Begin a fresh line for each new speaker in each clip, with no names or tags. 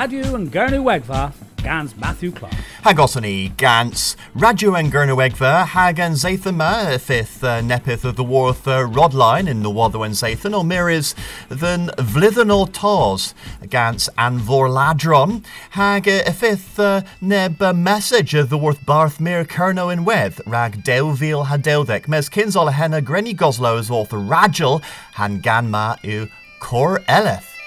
Radio and Gernu Wegva, Gans Matthew Clark.
Hagosony Gans, Radio and Gernu Gernowegver, Hagan Zathama, fifth uh, nepith of the Warth uh, Rodline in the and Zathan, or Miris than Vlithenol Tors, Gans and Vorladron, Hag a fifth uh, neb uh, message of the Worth Barth Mir Kerno in Weth, Rag Delvil Hadeldek, Mes Kinzol Henna Grenny Goslows Orth Ragel, Han Ganma u Cor Eleth.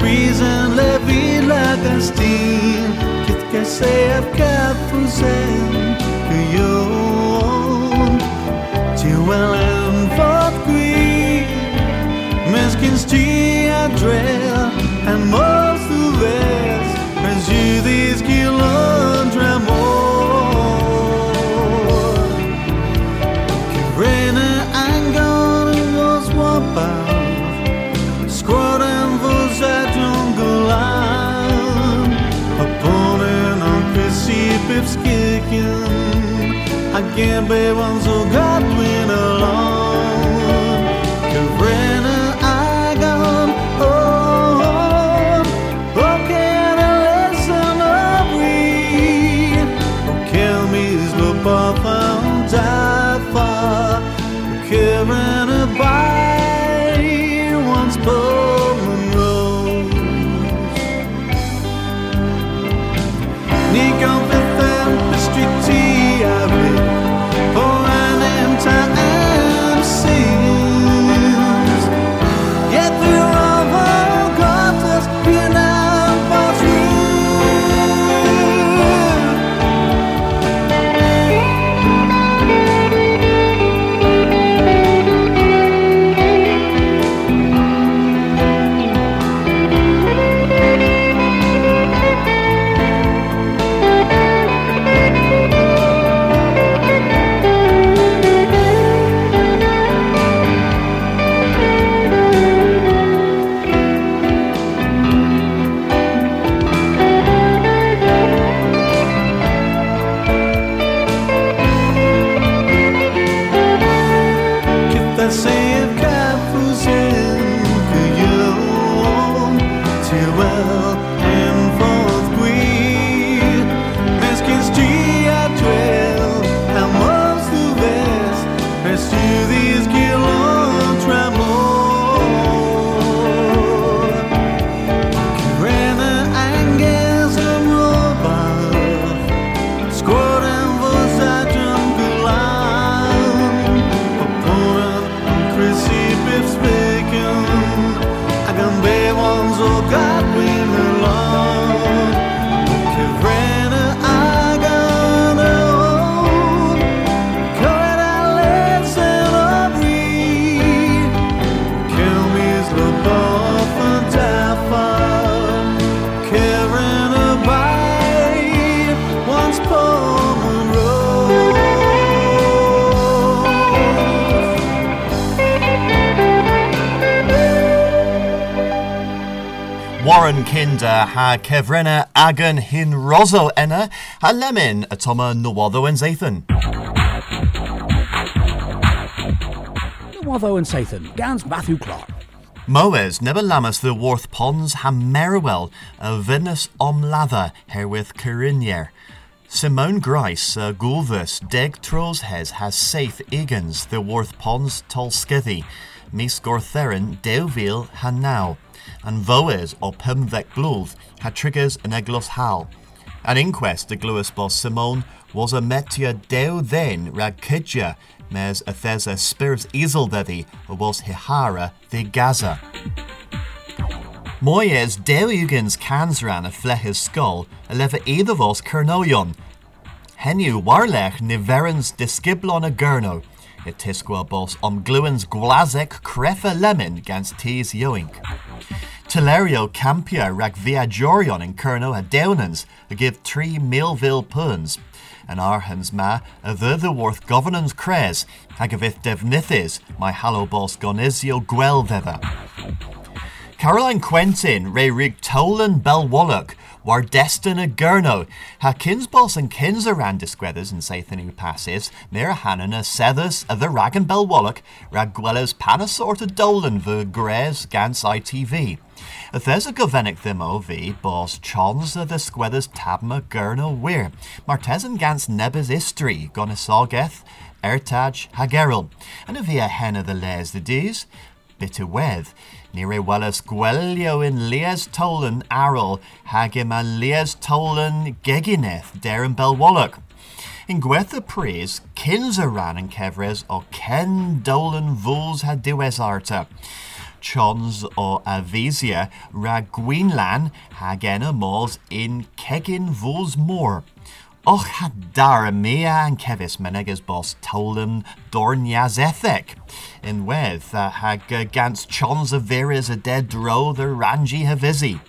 Reason, la vie, la castille, qu'est-ce que
sef kafusen kujon Til wel en fort gwi Misschien sti a drel En most du Again baby så godt win along
Warren Kinder ha Kevrena Agan Hin Rosso Enna ha Lemon Atoma Nawatho and Zathan.
Watho and Sathan, Gans Matthew Clark.
Moes never lamas the Worth Ponds ha Merwell a Venus Omlatha herewith Corinnier. Simone Grice uh, Gulvus Deg Trollshez, has safe Egans the Worth Ponds Tolskithy. Mis Gortherin Deuville ha now. And Voes or Pimvek Glulth had triggers an Eglos Hal. An inquest de Gluis Bos Simone was a metia deu then rag mes a thesa spirit dedi was hihara the Gaza. Moyes deugans cansran a fleches skull a leva either vos kernoyon. Henu warlech niverens disgiblon a gurno. It tisqua bos om gluens glazek crefa lemon gans tees yoink. Telerio Campia rag via Jorion in Kerno a Downans a give three Millville puns. And Arhans ma a worth governance cres hagavith devnithis my hallow boss gonizio thither. Caroline Quentin, Ray Rig Tolan Belwallock, war destin a Gurno, ha kinsboss and kinsaran disquethers and Sathanu passives, near Hanan a Sethers a the Rag and Belwallock, Rag Gwellas Panasort a Dolan v Grez Gans ITV. There's a govenic thimo v boss chons a the squethers tabma Gurno weir, Martez and Gans Nebes Istri, Gonisogeth, Ertaj Hageril, and a via hen of the les the D's, bitter wedd. Nire wellas gwelio in Lies Tolan Arrol, hagim a Lies Tolan Gegineth, Darren Belwallock. In Gwetha praise, Kinzaran and Kevres o Ken Dolan Vuls had arta. Chons o Avesia ra Gwynlan hag enna mos in Kegin Vos Moor. Och ha dar mea an kevis menegas bos tolan dornias ethek. In with uh, hag gans chons of veris a dead dro the ranji havisi.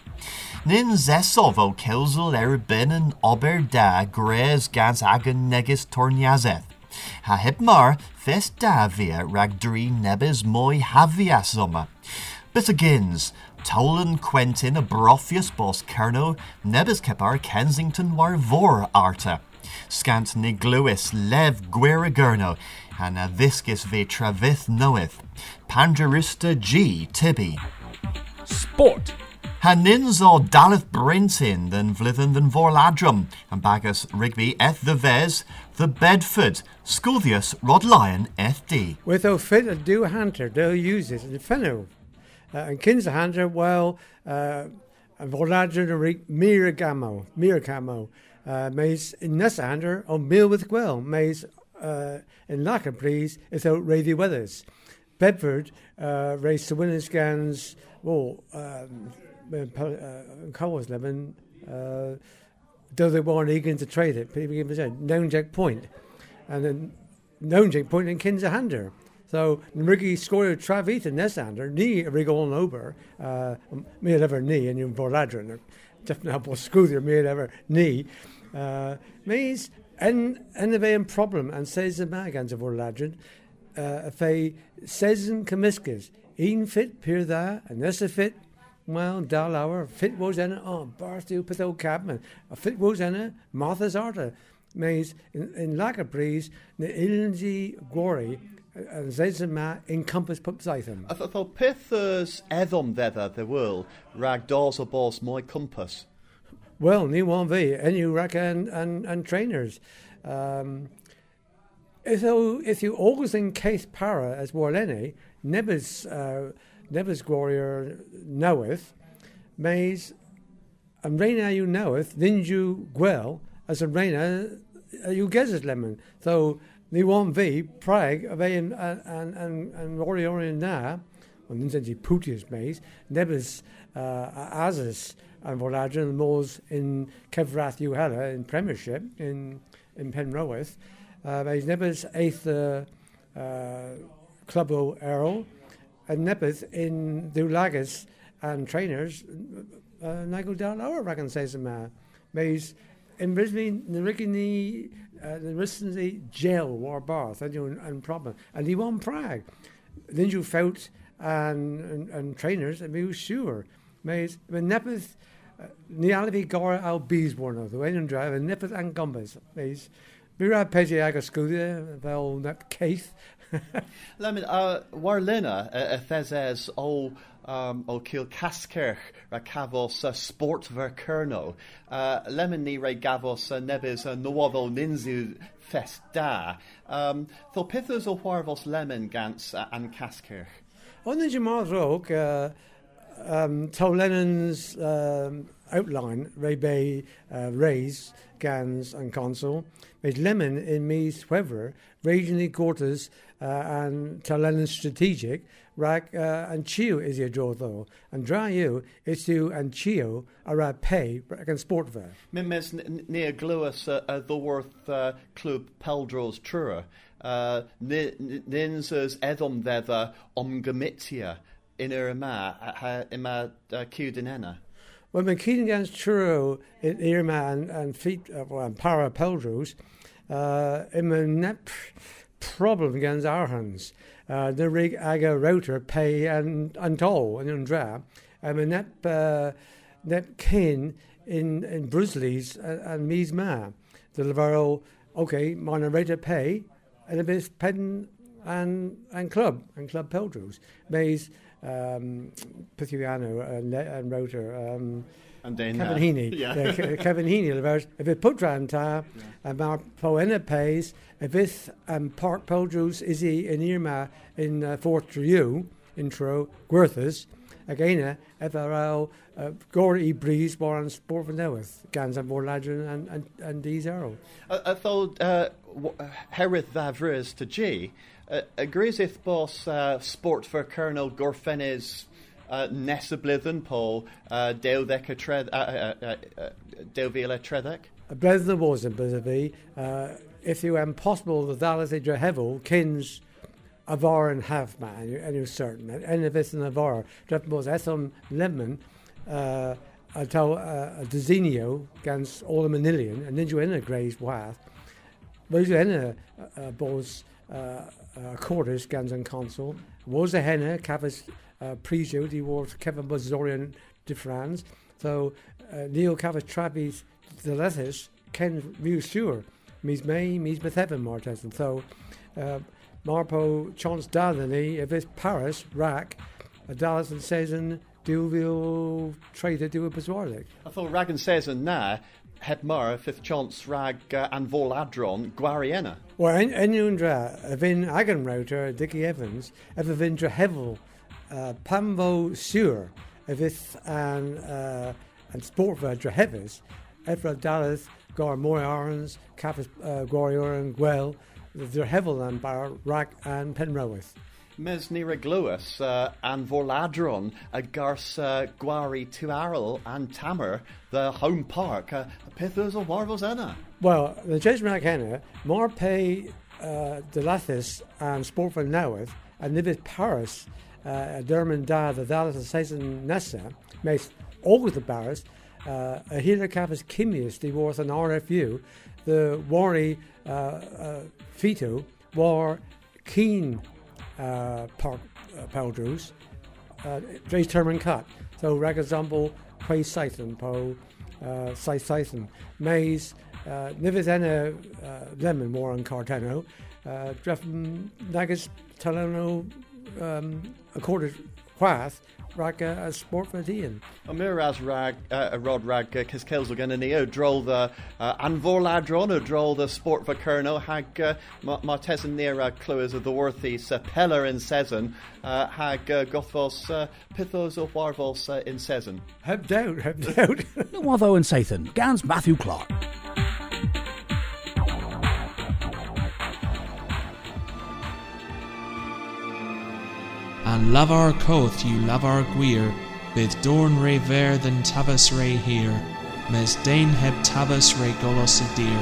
Nin zesov o kelzel erbin an ober da grez gans agan negis torniazeth. Ha hipmar fest da via nebis moi haviasoma. But agins, Tolan Quentin a Brothius bos Kerno, nebis kepar Kensington war vor arta. Scant nigluis lev guerigurno, and a viscus ve travith knoweth. Pangerista G tibi.
Sport.
Hanins o daleth Brintin than Vlithen than Vorladrum, and Bagus Rigby eth the Vez, the Bedford, Scoothius Rod Lion eth D.
With o fit a do hunter, they'll use it in fenno. Uh, and kins hunter, well, uh, a rig miragamo, miragamo, uh, maze in nessa hunter on meal with gwell, maze uh, in lacquer please, is out Ravy Weathers. Bedford uh, the winners scans, well, um, uh, Coles Lemon, uh, though they weren't eager to trade it, people give us a known jack point, and then known jack point in Kinsa Hander. So Nrigi scored Travit and Nesander, ni Rigol Ober, uh, me ever ni and you Vorladron, definitely school there, me ever ni, uh, means en en a problem and says the magans of Vorladron, uh, if a says in Comiscus, een fit peer that, and this a fit, well, dal hour, fit was in it, oh, Barthew Pitho Cabman, a fit was in it, Martha's Arta, means in, in Lager Breeze, the Ilnzi Glory, and Zezima encompass Zaitham.
I thought pithers edom thither the world, rag doors o bos moi compass.
Well, ni one v, and you reckon and, and trainers. Um, if you, if you always in case para as Warlene, Nebus uh, Nebus Gloria knoweth, mays and reina you knoweth, you gwell as a reina you gezes lemon. So ni one v Prague of and and and and Orion na, and then said Putius mays, Nebus uh, Azus and Voladron Moors in Kevrath Uhala in Premiership in in Penroweth. Uh, He's Nebus eighth uh, uh, Club o Errol and Nebus in the Lagas and trainers uh, Nigel Down Lower Ragan says him uh, Mays in Brisbane the Rickany uh, the recently jail war bath and and problem and he won Prague. Then you felt and, and, and trainers and we was sure. Mays when Nebus Ní alahí gá á bísborna do bhéan drive an nipad an gombas. Éis. Bí ra peide agus scoúide bhil na céith.
Lemon, uh, war linna a thezes o um, o kil caskerch ra cavos uh, sport ver kerno. Uh, lemon ni re gavos uh, nebis uh, noavo ninzu fest da. Um, Tho pithos o warvos lemon gans uh, an caskerch.
On the Jamal Rogue, uh, um, Tol Lennon's um, outline, Ray Bay, uh, Rays, Gans, and Consul, made Lemon in Me's Wever, regionally quarters, uh, and Tol Lennon's strategic, Rack uh, and Chio is your draw though, and Dry You is to and Chio are at pay, Rack and Sport Ver.
Mimes near gluas uh, the worth uh, club Peldros Trura. Uh, nins edom thether omgamitia in Irma ha ima Cudenena.
When we're keeping against churro in Irma and, and feet uh, well, and para peldros, uh, net problem against our hands. Uh, the rig aga router pay and and toll and undra. I'm a net uh, net kin in in Brusley's and, and me's ma. The Lavaro okay, moderator pay and a bit pen and and club and club peldros. Mays um, Pithiano and, and Router. Um,
And then
Kevin
uh,
Heaney.
yeah.
Yeah, Ke- Kevin Heaney. Levers. If it put round ta, and mar poena pays, if it um, Park Peldrews is he in Irma in uh, Fort Triu, intro, Gwerthas, ag éine ef rá ggóir í brís mar an sport fan newydd gans an bór ladrin and, an, an dís arrow.
I thought uh, Herith Thavris to G. Agrees if boss uh, sport for Colonel Gorfenes uh, Nessa Blithen Paul uh, Dale Deca Tred uh, uh, uh, uh, Dale Vila Tredek.
A bredd na bós yn bydd uh, if you impossible the dalas idra hevel, kins a var and half man, and you're, and you're certain. And if it's in a var, drep bós esom lemon, uh, a tau uh, a desinio gans all a manilion, and then you in a graze wath. But you in a, a bós uh, uh, quarters gans an console. Was a henna, cafes uh, prejud, he wore Kevin Buzzorian de France. So uh, Neil Cafes Travis the letters Ken reassure mis me, mis Methevan Martes. And so Marpo chance Dalany, if it's Paris, Rack, a Dallas and Season, Duville Trader, do a Bazwarlik.
I thought Rag and Season na het mar fifth chance rag uh, an vol adron Guariena.
Well, en, enundra, a vin agan router, Dickie Evans, ever vindra hevel, uh, Pamvo if it's an, uh, an sportva drahevis, ever Dallas, Gar Moy Arons, Capas uh, Gwarior and Gwell, they're hevel and bar and Penrowith.
Mes nira gluas uh, an a gars uh, Guari Tuarel and Tamer, the home park, uh, or warvels enna.
Well, the Jesmac Henna, pay uh, de Lathis and Sportful Nawith, and Nivet Paris, uh, Derman Da, the Dallas and Season Nessa, makes always the Barris, uh, a Hila Kimius, the Worth an RFU, the Wari uh, Fito, war Keen uh, Park uh, Powders, uh, Dre Terman Cut, so Ragazumble, Quay Scythen, Po, uh, Sai Scythen, Maze, uh, Nivis Enna uh, Lemon, more on Cartano, uh, Drefn Nagas Talano, um, Accorded Quath, Raka a Sport for Ian.
Amir as rag uh, a rod rag uh, kis kills again in the droll the uh, anvor ladron or droll the sport for kerno hag uh, martes and near uh, clues of the worthies uh, in season uh, hag uh, gothos uh, pithos or warvos uh, in season.
Heb doubt, heb doubt.
Watho and Sathan, Gans Matthew Clark.
An lavar coth you lavar gwir, bydd dorn re ver than tavas re here, mes dain heb tavas re golos y dir.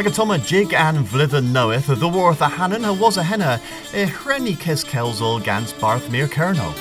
Ag jig an vlithen knoweth the worth a hannon a was a henna e hrenny kis kelsel gans barth mere kerno.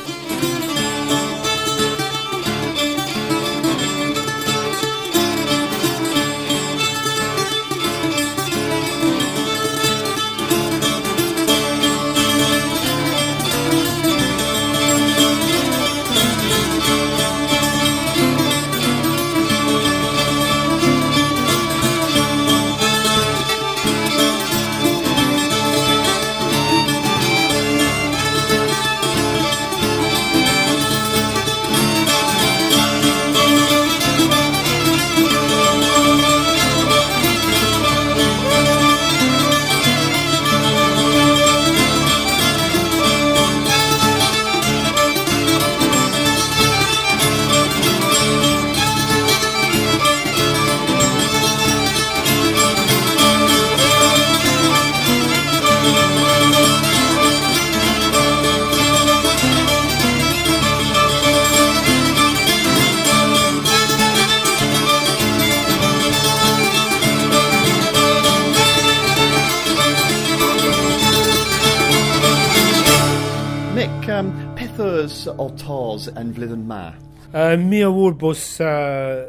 Pithos o tos vlithen ma.
Uh, mi a bws uh,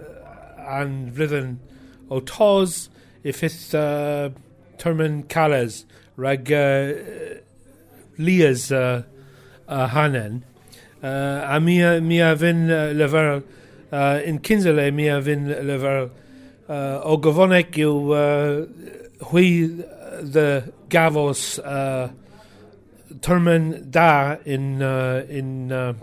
an flwyddyn o tos i ffith uh, termyn cales rag uh, lias uh, hanen. Uh, a a, mi a uh, lefer uh, in Kinsale mi a fyn lefer uh, o gyfonec yw uh, hwy the gafos uh, termyn da in, uh, in, uh,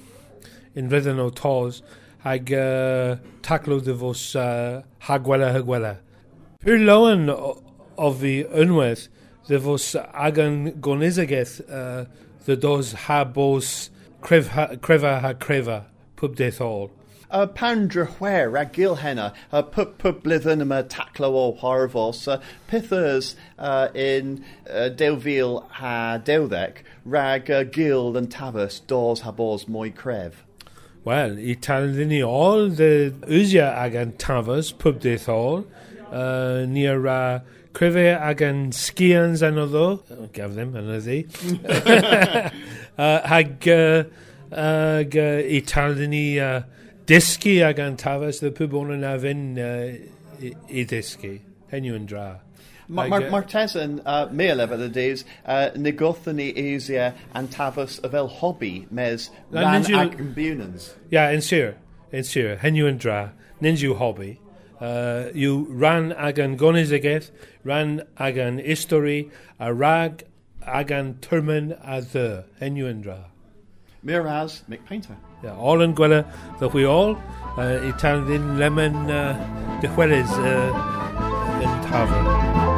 in redden o tos hag uh, taclo dy fos uh, hagwela hagwela. Pyr loen o fi unwaith dy fos agan gonesageth uh, dy dos ha bos crefa ha crefa pwb deth ôl. Death all.
Uh, Pandra where rag gilhenna, uh, pub pub blithen yma taclo o harfos, uh, pithers uh, in uh, Deuvil ha dewdec, rag uh, gild and tavus dos ha bos moi crev.
Well, i talini all the uzia agan tavas pub death all uh, near uh, creve agan skians another oh, give them another uh, hag uh, ag uh, i talini uh, disci agan tavas the pub on na fin uh, i, i disci henw yn dra
Mar
Ag,
mar
uh,
uh, mele of the days, uh, negothani easier and tavus of el hobby, mes
Na,
ran
nid yw-
ag bunans.
Ja, yn sir, yn sir, henw yn dra, nins yw hobby. Uh, yw ran agan gonis ageth, ran agan istori, a rag agan turman a ddy, henw yn dra.
Miraz, Mick Paynter.
Ja, all in gwella, chi all, uh, i tan ddyn lemon uh, dychwelys uh, yn tafel.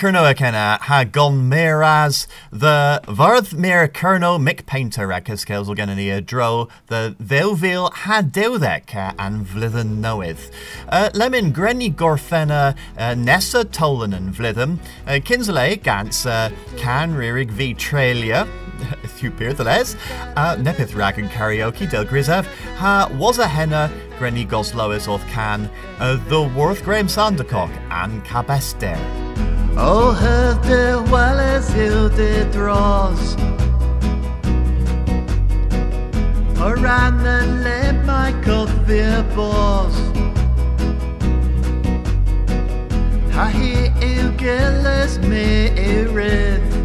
Kernoa kenna ha gon miraz the varth mir Kerno Mick Paynter o gen ni a dro. The Veilvil ha dewdec an vlithen noeth. Uh, lemon grenny gorfenna uh, Nessa Tolan and vlithem uh, Kinsley gans uh, can ririg v trelia Hugh Peer the les. Uh, Nepith rag and karaoke del Grizev ha was a henna Grenny Goslois oth can. Uh, the Worth Graham Sandercock and Cabester.
Oh, o hyfyr weles yw dy dros O ran y lemau coffi'r bos Ha hi yw gilys me i rydd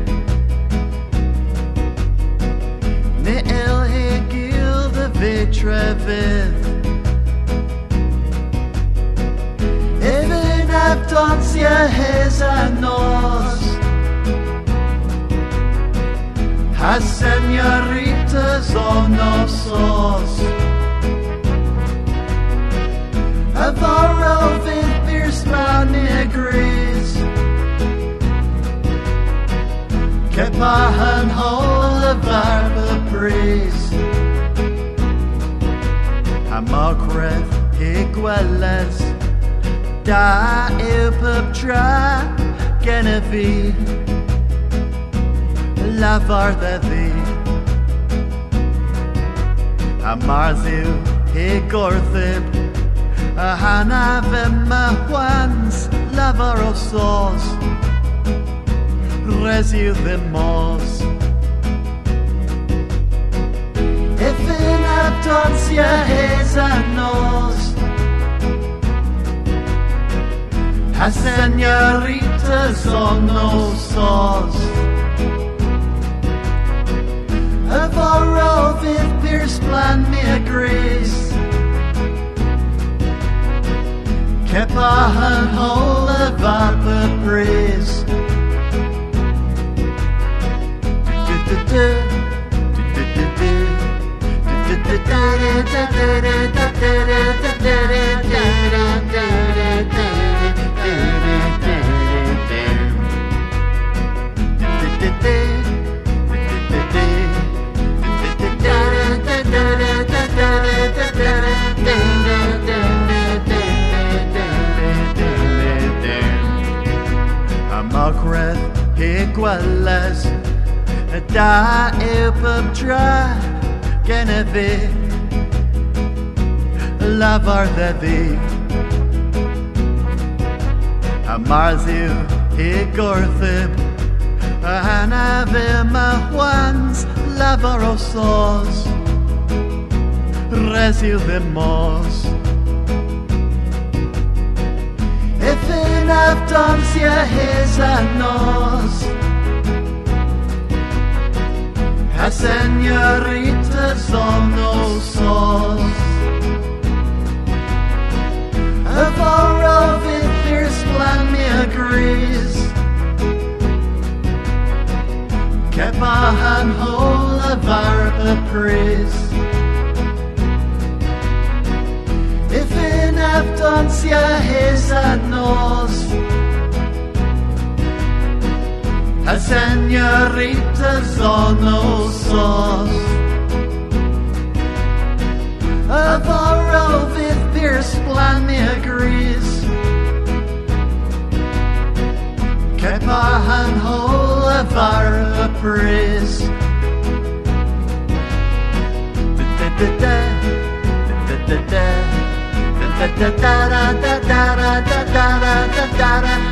Ne il hi gil dy your his and nos
As senoritas o nosos A varro fydd byrs man negris Cepahan hol y farb y bris A maghredd i gweles Da yw pyb tra gen y fi Lafar dda fi A marthiw i gorthyb A hanaf yma wans Lafar o sos Resiw mos If in abdoncia his a nos A senoritas on no sauce Y foro fydd Piers plan mi a gris Cepa yn hol y farb y bris A dda fi A marthiw i gorthyb A hanaf yma wans lafar o sos Resiw ddim mos. If in abdoncia his a nos A senoritas on no sos A fydd Piers plan mi agrees Cepa han hol y farb y pris. If in abdoncia his a nos A senoritas on no sos A foro fydd Piers plan mi agrees Cepa han hol y far y pris
Trein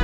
y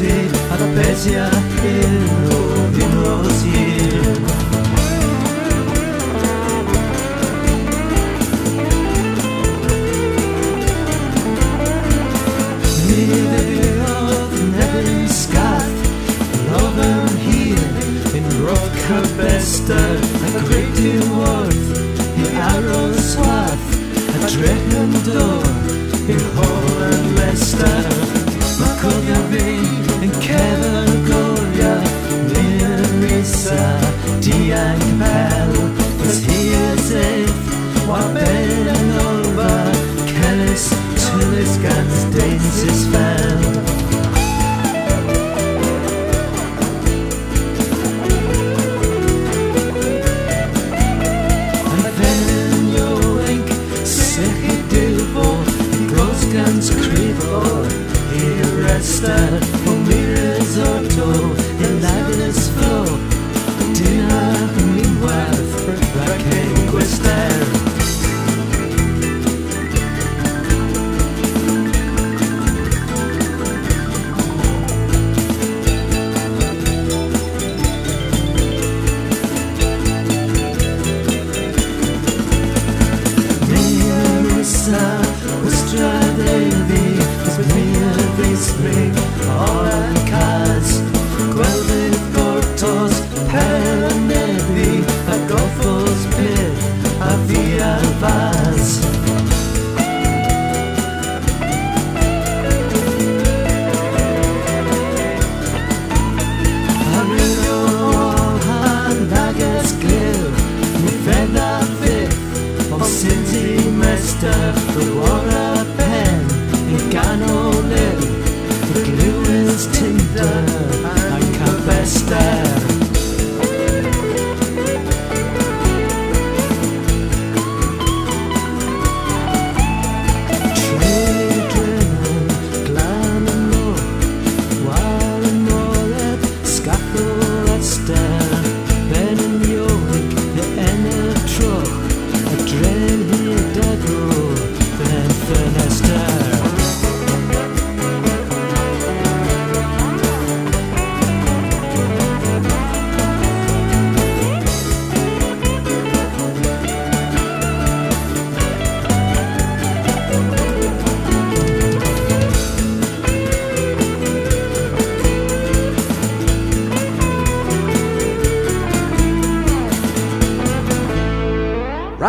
i wodi A da besia yn o ddyn oes hir Niddeodd nebyn sgath Rodd yn i'r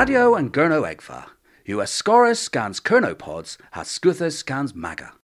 Radio and Gernewegva. US Scorus scans Kernopods has Scuthus scans Maga.